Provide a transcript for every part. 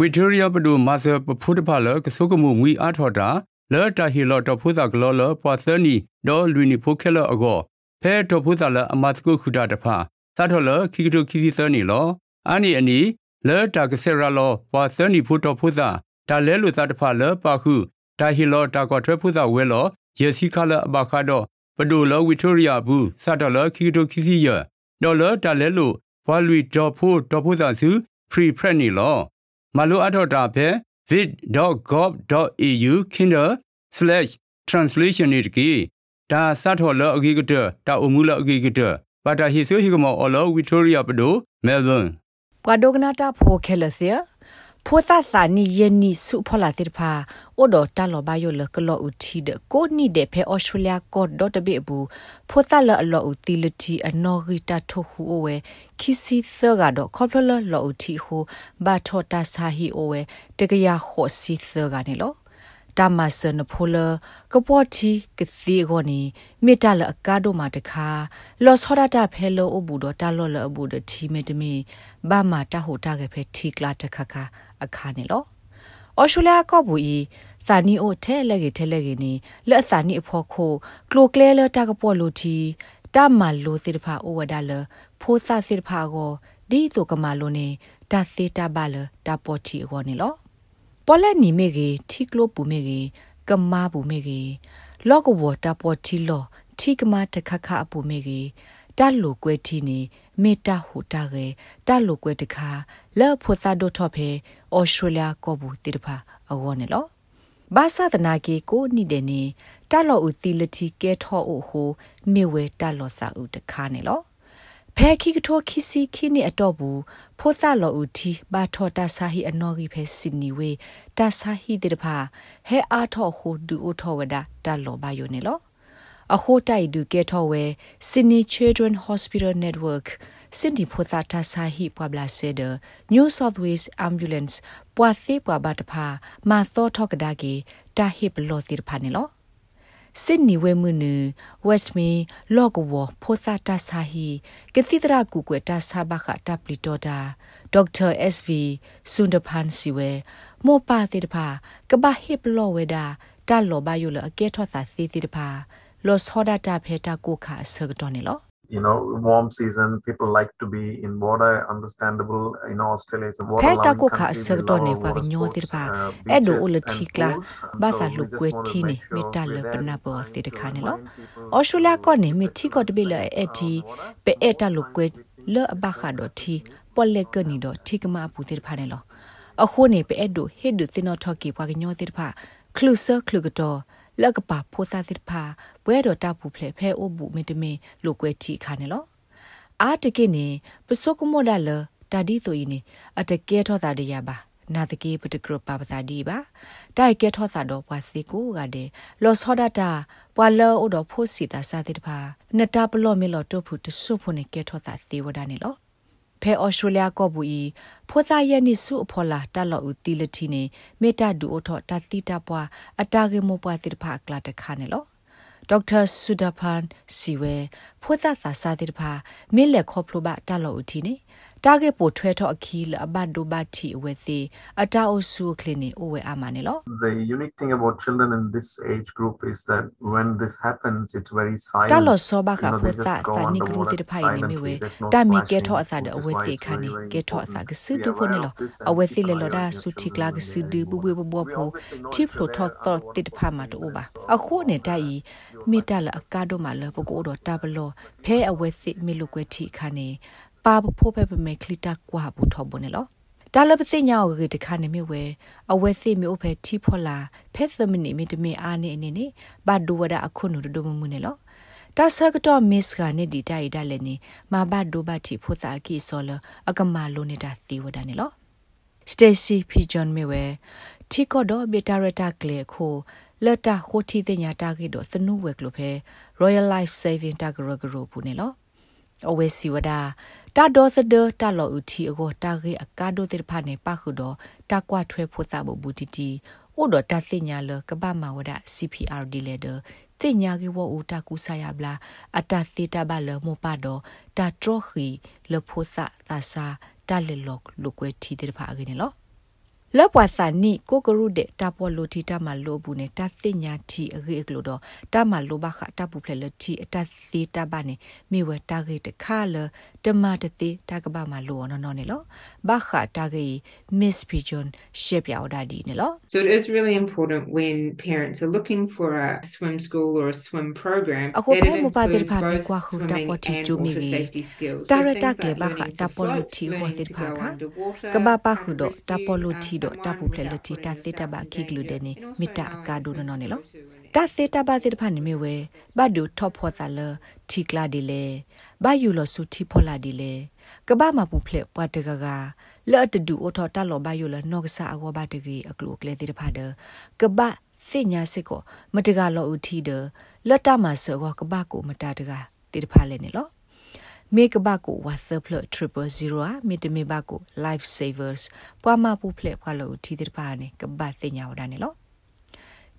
ဝီတိုရီယာပဒူမာဆာပဖုဒဖလာကဆုကမှုငွီအားထော်တာလော်တာဟီလော်တဖုဇာဂလော်လပွာသနီဒေါ်လူနီဖိုခဲလအကောဖဲတဖုဇာလအမတ်ကုခုတာတဖာသတ်ထော်လခိကတုခိစီသနီလောအာနီအနီလော်တာကဆရာလောပွာသနီဖုတဖုဇာဒါလဲလူသတ်တဖာလပါခုတာဟီလော်တာကောထွဲဖုဇာဝဲလောယေစီခါလအဘခါတော့ပဒိုလောဝီတိုရီယာဘူးစတော်လခိကတုခိစီယဒေါ်လတာလဲလူဘွာလူဒေါ်ဖိုဒေါ်ဖုဇာစုဖရီဖရက်နီလော မလိုအထော်တာဖဲ vid.gov.au kinder/translation နေတကီဒါစတ်ထော်လအဂီကတတာအမှုလအဂီကတပါတာဟီဆိုဟီကမောအလောဝီတိုရီယာပဒိုမဲလ်ဘန်ပွာဒိုဂနာတာဖိုခဲလစီ ဖိုသသနီယနီစုဖလာတိဖာအိုဒတာလောဘယလကလောဥတီဒကိုနီဒေဖေအော်စတြေးလျကော့ဒေါ်တဘေဘူးဖိုသလအလောဥတီလတီအနော်ဂီတာထိုဟူအိုဝဲခီစီသကတော့ခေါပလလလောဥတီဟူဘာထောတာဆာဟီအိုဝဲတကရခောစီသကနေလောတမဆနဖိုလကပေါ်တီကစီဂိုနီမေတလအကာဒိုမာတခါလော့ဆောဒတာဖဲလိုအဘူဒတာလော်လအဘူဒတီမေတမီဘာမာတဟိုတာကဖဲတီကလာတခါခါ အခါနေလောအော်ရှူလျာကော့ဘူဤစာနီအိုထဲလက်ကြီးထဲလက်ကြီးနေလက်စာနီအဖို့ခိုကလိုကလဲလတာကပေါ်လူတီတမလိုစစ်တဖာအိုဝဒါလဖိုးစာစစ်တဖာကိုဒီတုကမာလိုနေတာစေတာဘလတာပေါ်တီကိုနေလောပေါ်လက်နီမေကြီးထီကလိုပူမေကြီးကမာပူမေကြီးလော့ကဝတာပေါ်တီလောထီကမာတခခအပူမေကြီးတက်လိုကွဲတီနေ မေတာဟူတာကေတက်လိုကွဲတခါလော့ဖို့စာဒိုထော့ဖေအော်စတြေးလျကောဘူးတိတဖာအဝေါ်နေလောဘာသာတနာကေကိုနိတဲ့နေတက်လော်ဦးသီလတီကဲထော့အိုဟိုမေဝဲတက်လော်စာဦးတခါနေလောဖဲခိကထောခိစီခိနေအတော့ဘူးဖိုးသလော်ဦးတီဘာထောတာဆာဟီအနော်ဂီဖဲစင်နီဝေတာဆာဟီတေတဖာဟဲအားထော့ဟိုဒူအိုထောဝဒတက်လော်ဘာယိုနေလော အခိုတိုင်ဒူကဲထောဝဲ Sydney Children Hospital Network စင်ဒီဖိုသာတာဆာဟီပွာဘလာဆေဒ New South Wales Ambulance ပွာစေပွာဘတ်ဖာမာသောထောကဒါကေတာဟိပလောတိဖာနေလောစစ်နီဝဲမှုနူဝက်စ်မီလော့ကဝဖိုသာတာဆာဟီကတိတရာကူကွယ်တာဆာဘ ခတာပလီတိုတာဒေါက်တာအက်စ်ဗီဆွန်ဒပန်စီဝဲမောပါတိတဖာကဘာဟိပလောဝဲတာတာလောဘယုလအကဲထော့သာစီတိတဖာလောဆောဒတာဖေတာကိုခါဆကတော့နေလော you know warm season people like to be in water understandable you know australia is a water pheta ko kha sar to ne kwa nyo tir ba edo ul thikla ba sa lu kwe thi ne meta le pana bo se de kha ne lo australia ko ne mi thi ko de be le e thi pe eta lu kwe le ba kha do thi pol le ka ni do thi ka ma pu tir pha ne lo အခုနေပဲအဲ့ဒိုဟစ်ဒုစင်နော်ထော်ကီပွားကညောတိတဖာခလူဆာခလူကတော့ လက်ကပါဖိုးစားစစ်ဖာဘွဲတော်တာပူဖလေဖဲအိုဘူးမတမင်လိုကွဲတီခါနေလောအာတကိနေပစောကမောဒါလတာဒီဆိုရင်အတကဲထောတာတရပါနာတကေပတကရပါပစာဒီပါတိုက်ကဲထောစာတော့ဘွာစီကိုကတဲ့လောဆောဒတာဘွာလောအိုတော့ဖိုးစီတာစာတိတပါနတာပလော့မေလော့တုတ်ဖူတဆုဖို့နေကဲထောတာစီဝဒနေလော ဖဲဩစတြေးလျကောဘူးဤဖိုစာယနိစုအဖော်လာတလော်ဦးတီလတီနေမေတာဒူအိုထောတတိတပွားအတာကေမောပွားတိဖာကလာတခါနေလောဒေါက်တာဆူဒပန်စီဝဲဖိုသာစာစာတိဖာမေလက်ခေါပလိုဘတလော်ဦးတီနေ တာဂက်ပိုထွဲထော့အခီလအဘတ်ဒိုဘတ်တီဝဲစီအတာအိုဆူကလနီအိုဝဲအာမနီလော The unique thing about children in this age group is that when this happens it's very silent တာလောဆောဘခဖိုသာသာနိကရူတိဖိုင်နေမီဝဲတာမီကဲထော့အစာတဲ့အဝဲစီခါနေကဲထော့အစာကစုတူဖို့နေလောအဝဲစီလေလောဒါဆူတီကလာကစုဒူဘူဘူဘောဖိုတီဖလိုထော့တော့တိတဖာမတိုးပါအခုနေတိုင်မီတာလအကားတို့မှာလပကိုတော့တာဘလောဖဲအဝဲစီမီလူကွဲတီခါနေ ပါဖို့ပဲပဲခလီတာကွာဘူးထော်ဘနေလောဒါလပစိညာကိုတခါနေမြဝဲအဝဲစိမျိုးဖဲထီဖော်လာဖဲသမနီမီတမီအားနေအနေနဲ့ဘာဒူဝဒအခုနုဒုမမှုနေလောတာဆကတော့မစ်ကနေဒီတိုင်ဒါလည်းနေမဘဒိုဘတီဖုသာကီဆောလအကမာလိုနေတာသီဝဒနေလောစတေစီဖီဂျွန်မီဝဲတီကောဒိုဘီတာရတာကလေခိုလတာခိုတီတင်ညာတာကီဒိုသနုဝဲကလိုဖဲ Royal Life Saving တာဂရဂရိုပူနေလော အဝဲစီဝဒတာဒေါ်စဒတာလောဥတီအကိုတာဂေအကာဒိုတေဖာနေပါခုတော့တာကွာထွဲဖို့သဘဘူတီတီဥဒတာစညာလကပမဝဒ CPR ဒီလေဒတင်ညာကေဝဦးတာကူဆာယဘလာအတာစီတာဘလမောပါတော့တာထရခီလဖို့သသာစာတာလေလော့လူကွဲတီတေဖာအကိနေ လောလောပွားစာနိကိုကရုတဲ့တပေါ်လိုတီတမလိုဘူးနဲ့တသိညာတီအဂေကလိုတော့တမလိုဘခတပူဖလေလတီအတစီတဘနဲ့မိဝတာဂေတခါလတမတတိတကဘာမလိုနော်နော်နေလောဘခတာဂေ miss pigeon ရှေပြောဒါဒီနေလော So it is really important when parents are looking for a swim school or a swim program အခုဖဲမပါတဲ့ဖာမေကွာခုတပေါ်တီကျူမီဂီတာရတာကလေဘခတပေါ်လိုတီဟောတဲ့ဖာကကဘာပါခုတော့တပေါ်လိုတီတော့တပူဖလေလတီတာစေတဘခိကလူတဲ့နေမိတာအကာဒူနော်နေလောတာစေတဘစေတဖာနေမြဝဲဘတ်ဒူထော့ဖောသလတီကလာဒီလေဘာယူလဆူတီဖောလာဒီလေကဘာမပူဖလေပွားတကကလော့တဒူအထော်တလောဘာယူလနော့ကဆာအကောဘတကီအကလုကလေတိတဖာဒကဘာစညာစစ်ကိုမတကလောဦးထီဒလတ်တမဆောကဘာကိုမတတကတိတဖာလဲနေလော မေကဘကိုဝါသပလ000အမီတမေဘကို life savers ပွားမပူဖလက်ဖွာလို့ထီတဲ့ပါနေကဘသိညာဝဒနေလို့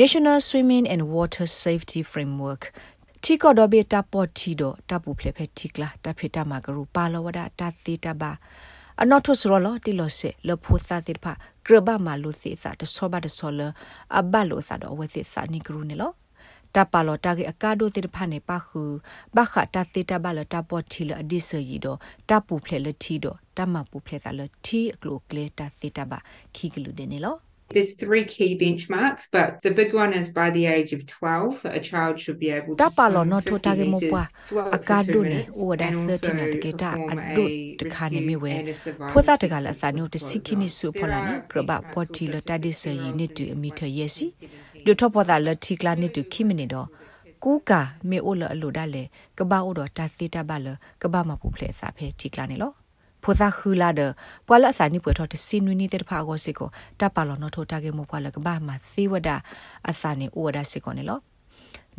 National Swimming and Water Safety Framework တီကောဒဘေတာပေါ်တီဒတပူဖလက်ဖက်တီကလာတဖိတမကရူပါလဝဒတာသီတဘာအနော်ထုစရလတီလဆေလဖိုသတိဖာဂရဘမလူစီစာတဆောဘတဆောလအဘလိုစာတော့ဝစီစာနိကရူနေလို့ တပါလောတာကေအကာဒိုတေဖာနေပါခုဘခတာတေတဘလတာပေါ်တီလအဒီဆာရီဒတပူဖလေလတီဒတမပူဖလေစာလတီအကလိုကလေတာတေတဘခီကလူဒေနေလော There's three key benchmarks, but the big one is by the age of 12, a child should be able to tapalo swim no 50 to tage mo meters, kwa float for akadu two ne minutes, o da and also 13 na te ta perform adu a de khane mi we rescue and a survival phosa te gala sequence sa no te as sikini well. su There phola ne are graba benchmarks poti also lo for ta de se 16 yi year ne olds tu and meter yesi 17 lo to pota lo ti kla ne tu kimini do ku ka me o lo lo da le ka ba o do ta si ta ba lo ka ba ma pu phle sa phe ti kla ne lo ဖိုသာခူလာဒပွာလအစာနိပွေထော်တစင်နွီနေတဲ့ဖာကိုစစ်ကိုတပါလောနော်ထိုတာကေမပွာလကဘာမသေဝဒအစာနေဩဝဒစစ်ကိုနေလော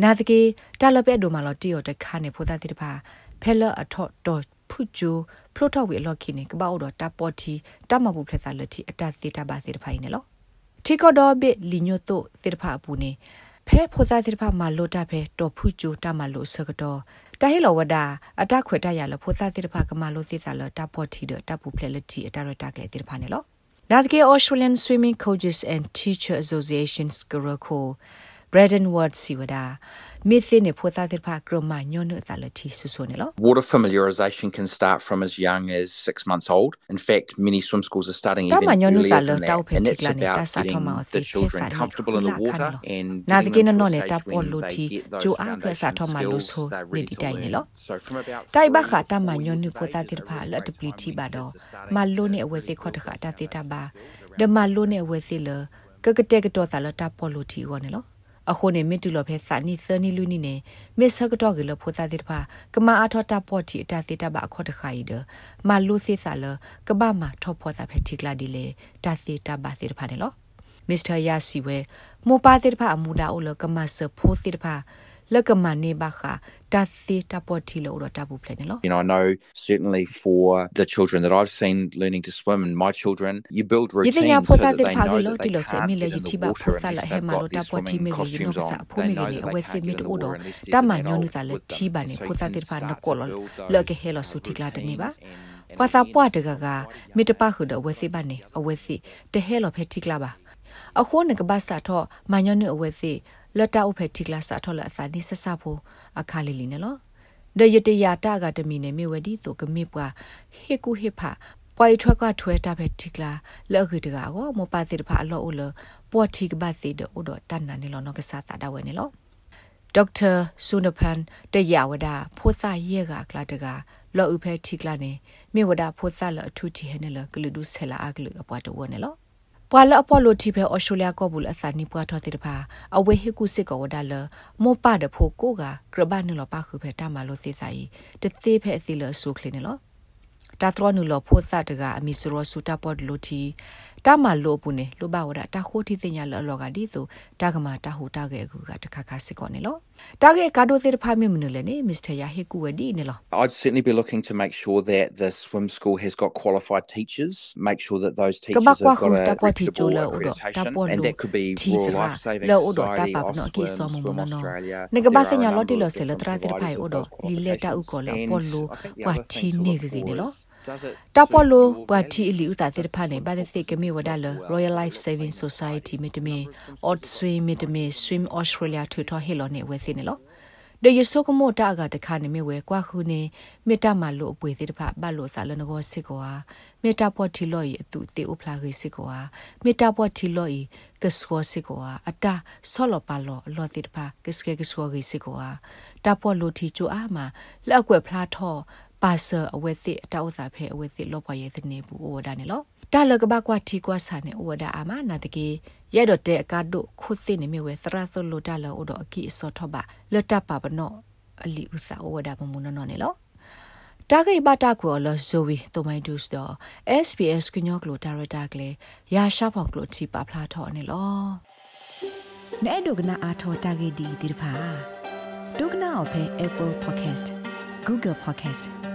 နာတကေတလပဲဒိုမာလောတီယောတခါနေဖိုသာတိတဖာဖဲလအထော့တော်ဖုချူဖလိုတော့ဝေလော်ခိနေကဘာဩတော်တပေါ်တီတမဘူးဖလက်စာလက်တီအတစီတပါစီတဖိုင်နေလောတီကောဒောဘီလီညိုတိုသေတဖာပူနေဖဲဖိုသာသေတဖာမလိုတာဖဲတော်ဖုချူတမလို့ဆကတော့ တဟေလောဝဒအတခွေတရလဖိုသာသေတဖာကမလို့သေစာလတပေါ်တီဒတပူဖလက်လက်တီအတရတကလေသေတဖာနေလောနာတကေ Australian Swimming Coaches and Teacher Association's Gurako Braden Ward Siwada မိသိနေဖိုသာတဲ့ဖာကရမညောနတာလတီဆူဆိုနေလော Water familiarisation can start from as young as six months old. In fact, many swim schools are starting even Tama nyonu earlier sa than lo tau that. phe And it's tikla ni ta about sa getting thoma o the si children phe sa ni comfortable in the hula water khan lo. and Na getting zike them na to no a le ta stage po when lo they ti get those jo a phe sa foundation thoma lo skills so they're ni ready di to dai ni learn. lo. So from about Tai ba three kha to ta ma four nyon years ni of pho sa age tir is a pha really la great de pli time ti when ba do. kids are starting Ma to lo ne build awe se really kho ta good kha ta ti ta ba. skills De ma lo ne awe se le ka ka te ka to ta la ta po lo ti go ne lo. အခုနေမီတူလဖဲစာနီသနီလူနီနေမစ္စကတော့ကလဖိုသာတိဖာကမအထောတာပေါ်တီအတာတိတဘအခေါ်တခိုင်ဒမလူစီစာလကဘာမထောဖောသာဖဲတိကလာဒီလေတာစီတဘစီတဖာနေလောမစ္စတာယာစီဝဲမောပါတိတဖာအမူဒါအိုလကမဆဖိုစီတဖာ လကမနေဘခတာစီတပေါ်တီလောရတာဘူးဖလဲနေလော You know, I know certainly for the children that I've seen learning to swim and my children, you build Yite routines nya so phosa that tir they phage know lo that ti they lo se can't mi le get in yiti the ba water phosa la unless he they've ma lo got ta their po ti swimming me ge no costumes sa on. pho They me know ge ne that awe they se can't mi get to in the odo water unless ta there's ma an nyo nu adult sa le with them. ti ba ne So you phosa can tir pha na start ko to lo build le those, ke he lo uh, su ti la de ni ba routines and- and ခွာစာ again, ပွားတက for က quite a မိ young တပခုဒအဝဲစီပါနေအဝဲစီတဟဲလောဖဲတိကလာပါအခုနကဘာစာထောမညနေအဝဲစီ လတ်တာဥဖဲတိကလာစာထောလအစာနေဆဆဖို့အခါလီလီနေလောဒယတယာတာကတမီနေမြေဝဒီဆိုကမိပွားဟေကူဟေဖာပွိုင်ထွက်ကထွဲတာဖဲတိကလာလောက်ကတကောမပါစီတဖာအလောအလပေါ်တိကဘာစီဒဥဒတန်နာနေလောနကစားတာဒဝဲနေလောဒေါက်တာဆုနဖန်တရဝဒဖိုးစာရဲကကလာတကလောဥဖဲထိကလာနေမြေဝဒဖိုးစာလအထူတီဟဲနေလကလူဒုဆဲလာအကလူအပွားတဝနေလော ပွာလအပေါ်လိုတီဖဲအော်စတြေးလျကောဘူးလအစာနီပွားထောတဲ့တဖာအဝဲဟေကုစစ်ကောဝဒါလမောပတဲ့ဖိုကိုကကရဘနလပါခုဖဲတမလို့စေဆိုင်တသေးဖဲအစီလဆုခလနေလောတာထရနုလဖိုးစာတကအမီစရောဆူတာပေါ်လိုတီ တာမလိုပုနေလိုဘဝဒတာခိုတီစညာလောလောကဒီဆိုတာကမာတာဟူတာကေကူကတခါခါစစ်ကောနေလောတာကေကာဒိုသေးဖာမီမနလေနေမစ္စတာယာဟေကူဝဒီနေလော I'd certainly be looking to make sure that the swim school has got qualified teachers, make sure that those teachers have kwa got khu ta a po ti chu reputable la u do ta accreditation, po and lu that could be ti Royal ra Life Saving la u do ta Society, pa no ki Oswim, so mo Swim no no Australia. ne ga ba There se are a nya lo ti number lo of se la different tra ti phai providers u of do those li le ta u ko la po qualifications. lu And I think the wa other ti thing to ne look ge for ne lo is Does it တာပေါ် suit လို your ပွာတီ values? အလီဥတာတဲ့ဖာနေဘာတဲ့ကမေဝဒါလ Royal Life Saving Society မီတမီ Odd Swim မီတမီ Swim Australia ထူထဟီလောနေဝဲစင်းနော်ဒေယဆုကမောတာကတခါနေမြဝဲကွာခုနေမေတ္တာမလို့အပွေသေးတဖဘလို့စာလနကောစစ်ကောဟာမေတ္တာပေါ်တီလို့ရအတူတေဥဖလာခေစစ်ကောဟာမေတ္တာပေါ်တီလို့ရကစကောစစ်ကောဟာအတာဆောလပါလောလောတိတဖကစကေကစကောခေစစ်ကောဟာတာပေါ်လို့တီချိုအားမှာလက်အကွက်ဖလားထော ပါဆာအဝဲစစ်အတောက်စာဖဲအဝဲစစ်လောပွားရဲ့စနေဘူးဩဝဒါနေလောတာလကဘကွာတီကွာဆာနေဩဝဒါအာမနာတကေရဲတော့တဲ့အကားတို့ခုသိနေမြဝဲစရသလိုတာလောဩတော့အကီအစောထဘလတ်တပါပနောအလီဥစာဩဝဒါမမုံနော်နေလောတာဂိဘတာကိုလဇိုဝီတိုမိုင်ဒုစ်တော့ SPS ကညောကလိုဒါရတာကလေရာရှာဖောင်ကလိုတီပါဖလာထော်နေလောနဲ့ဒုကနာအာထော်တာဂိဒီဒီဖာဒုကနာအဖဲ Apple Podcast Google Podcast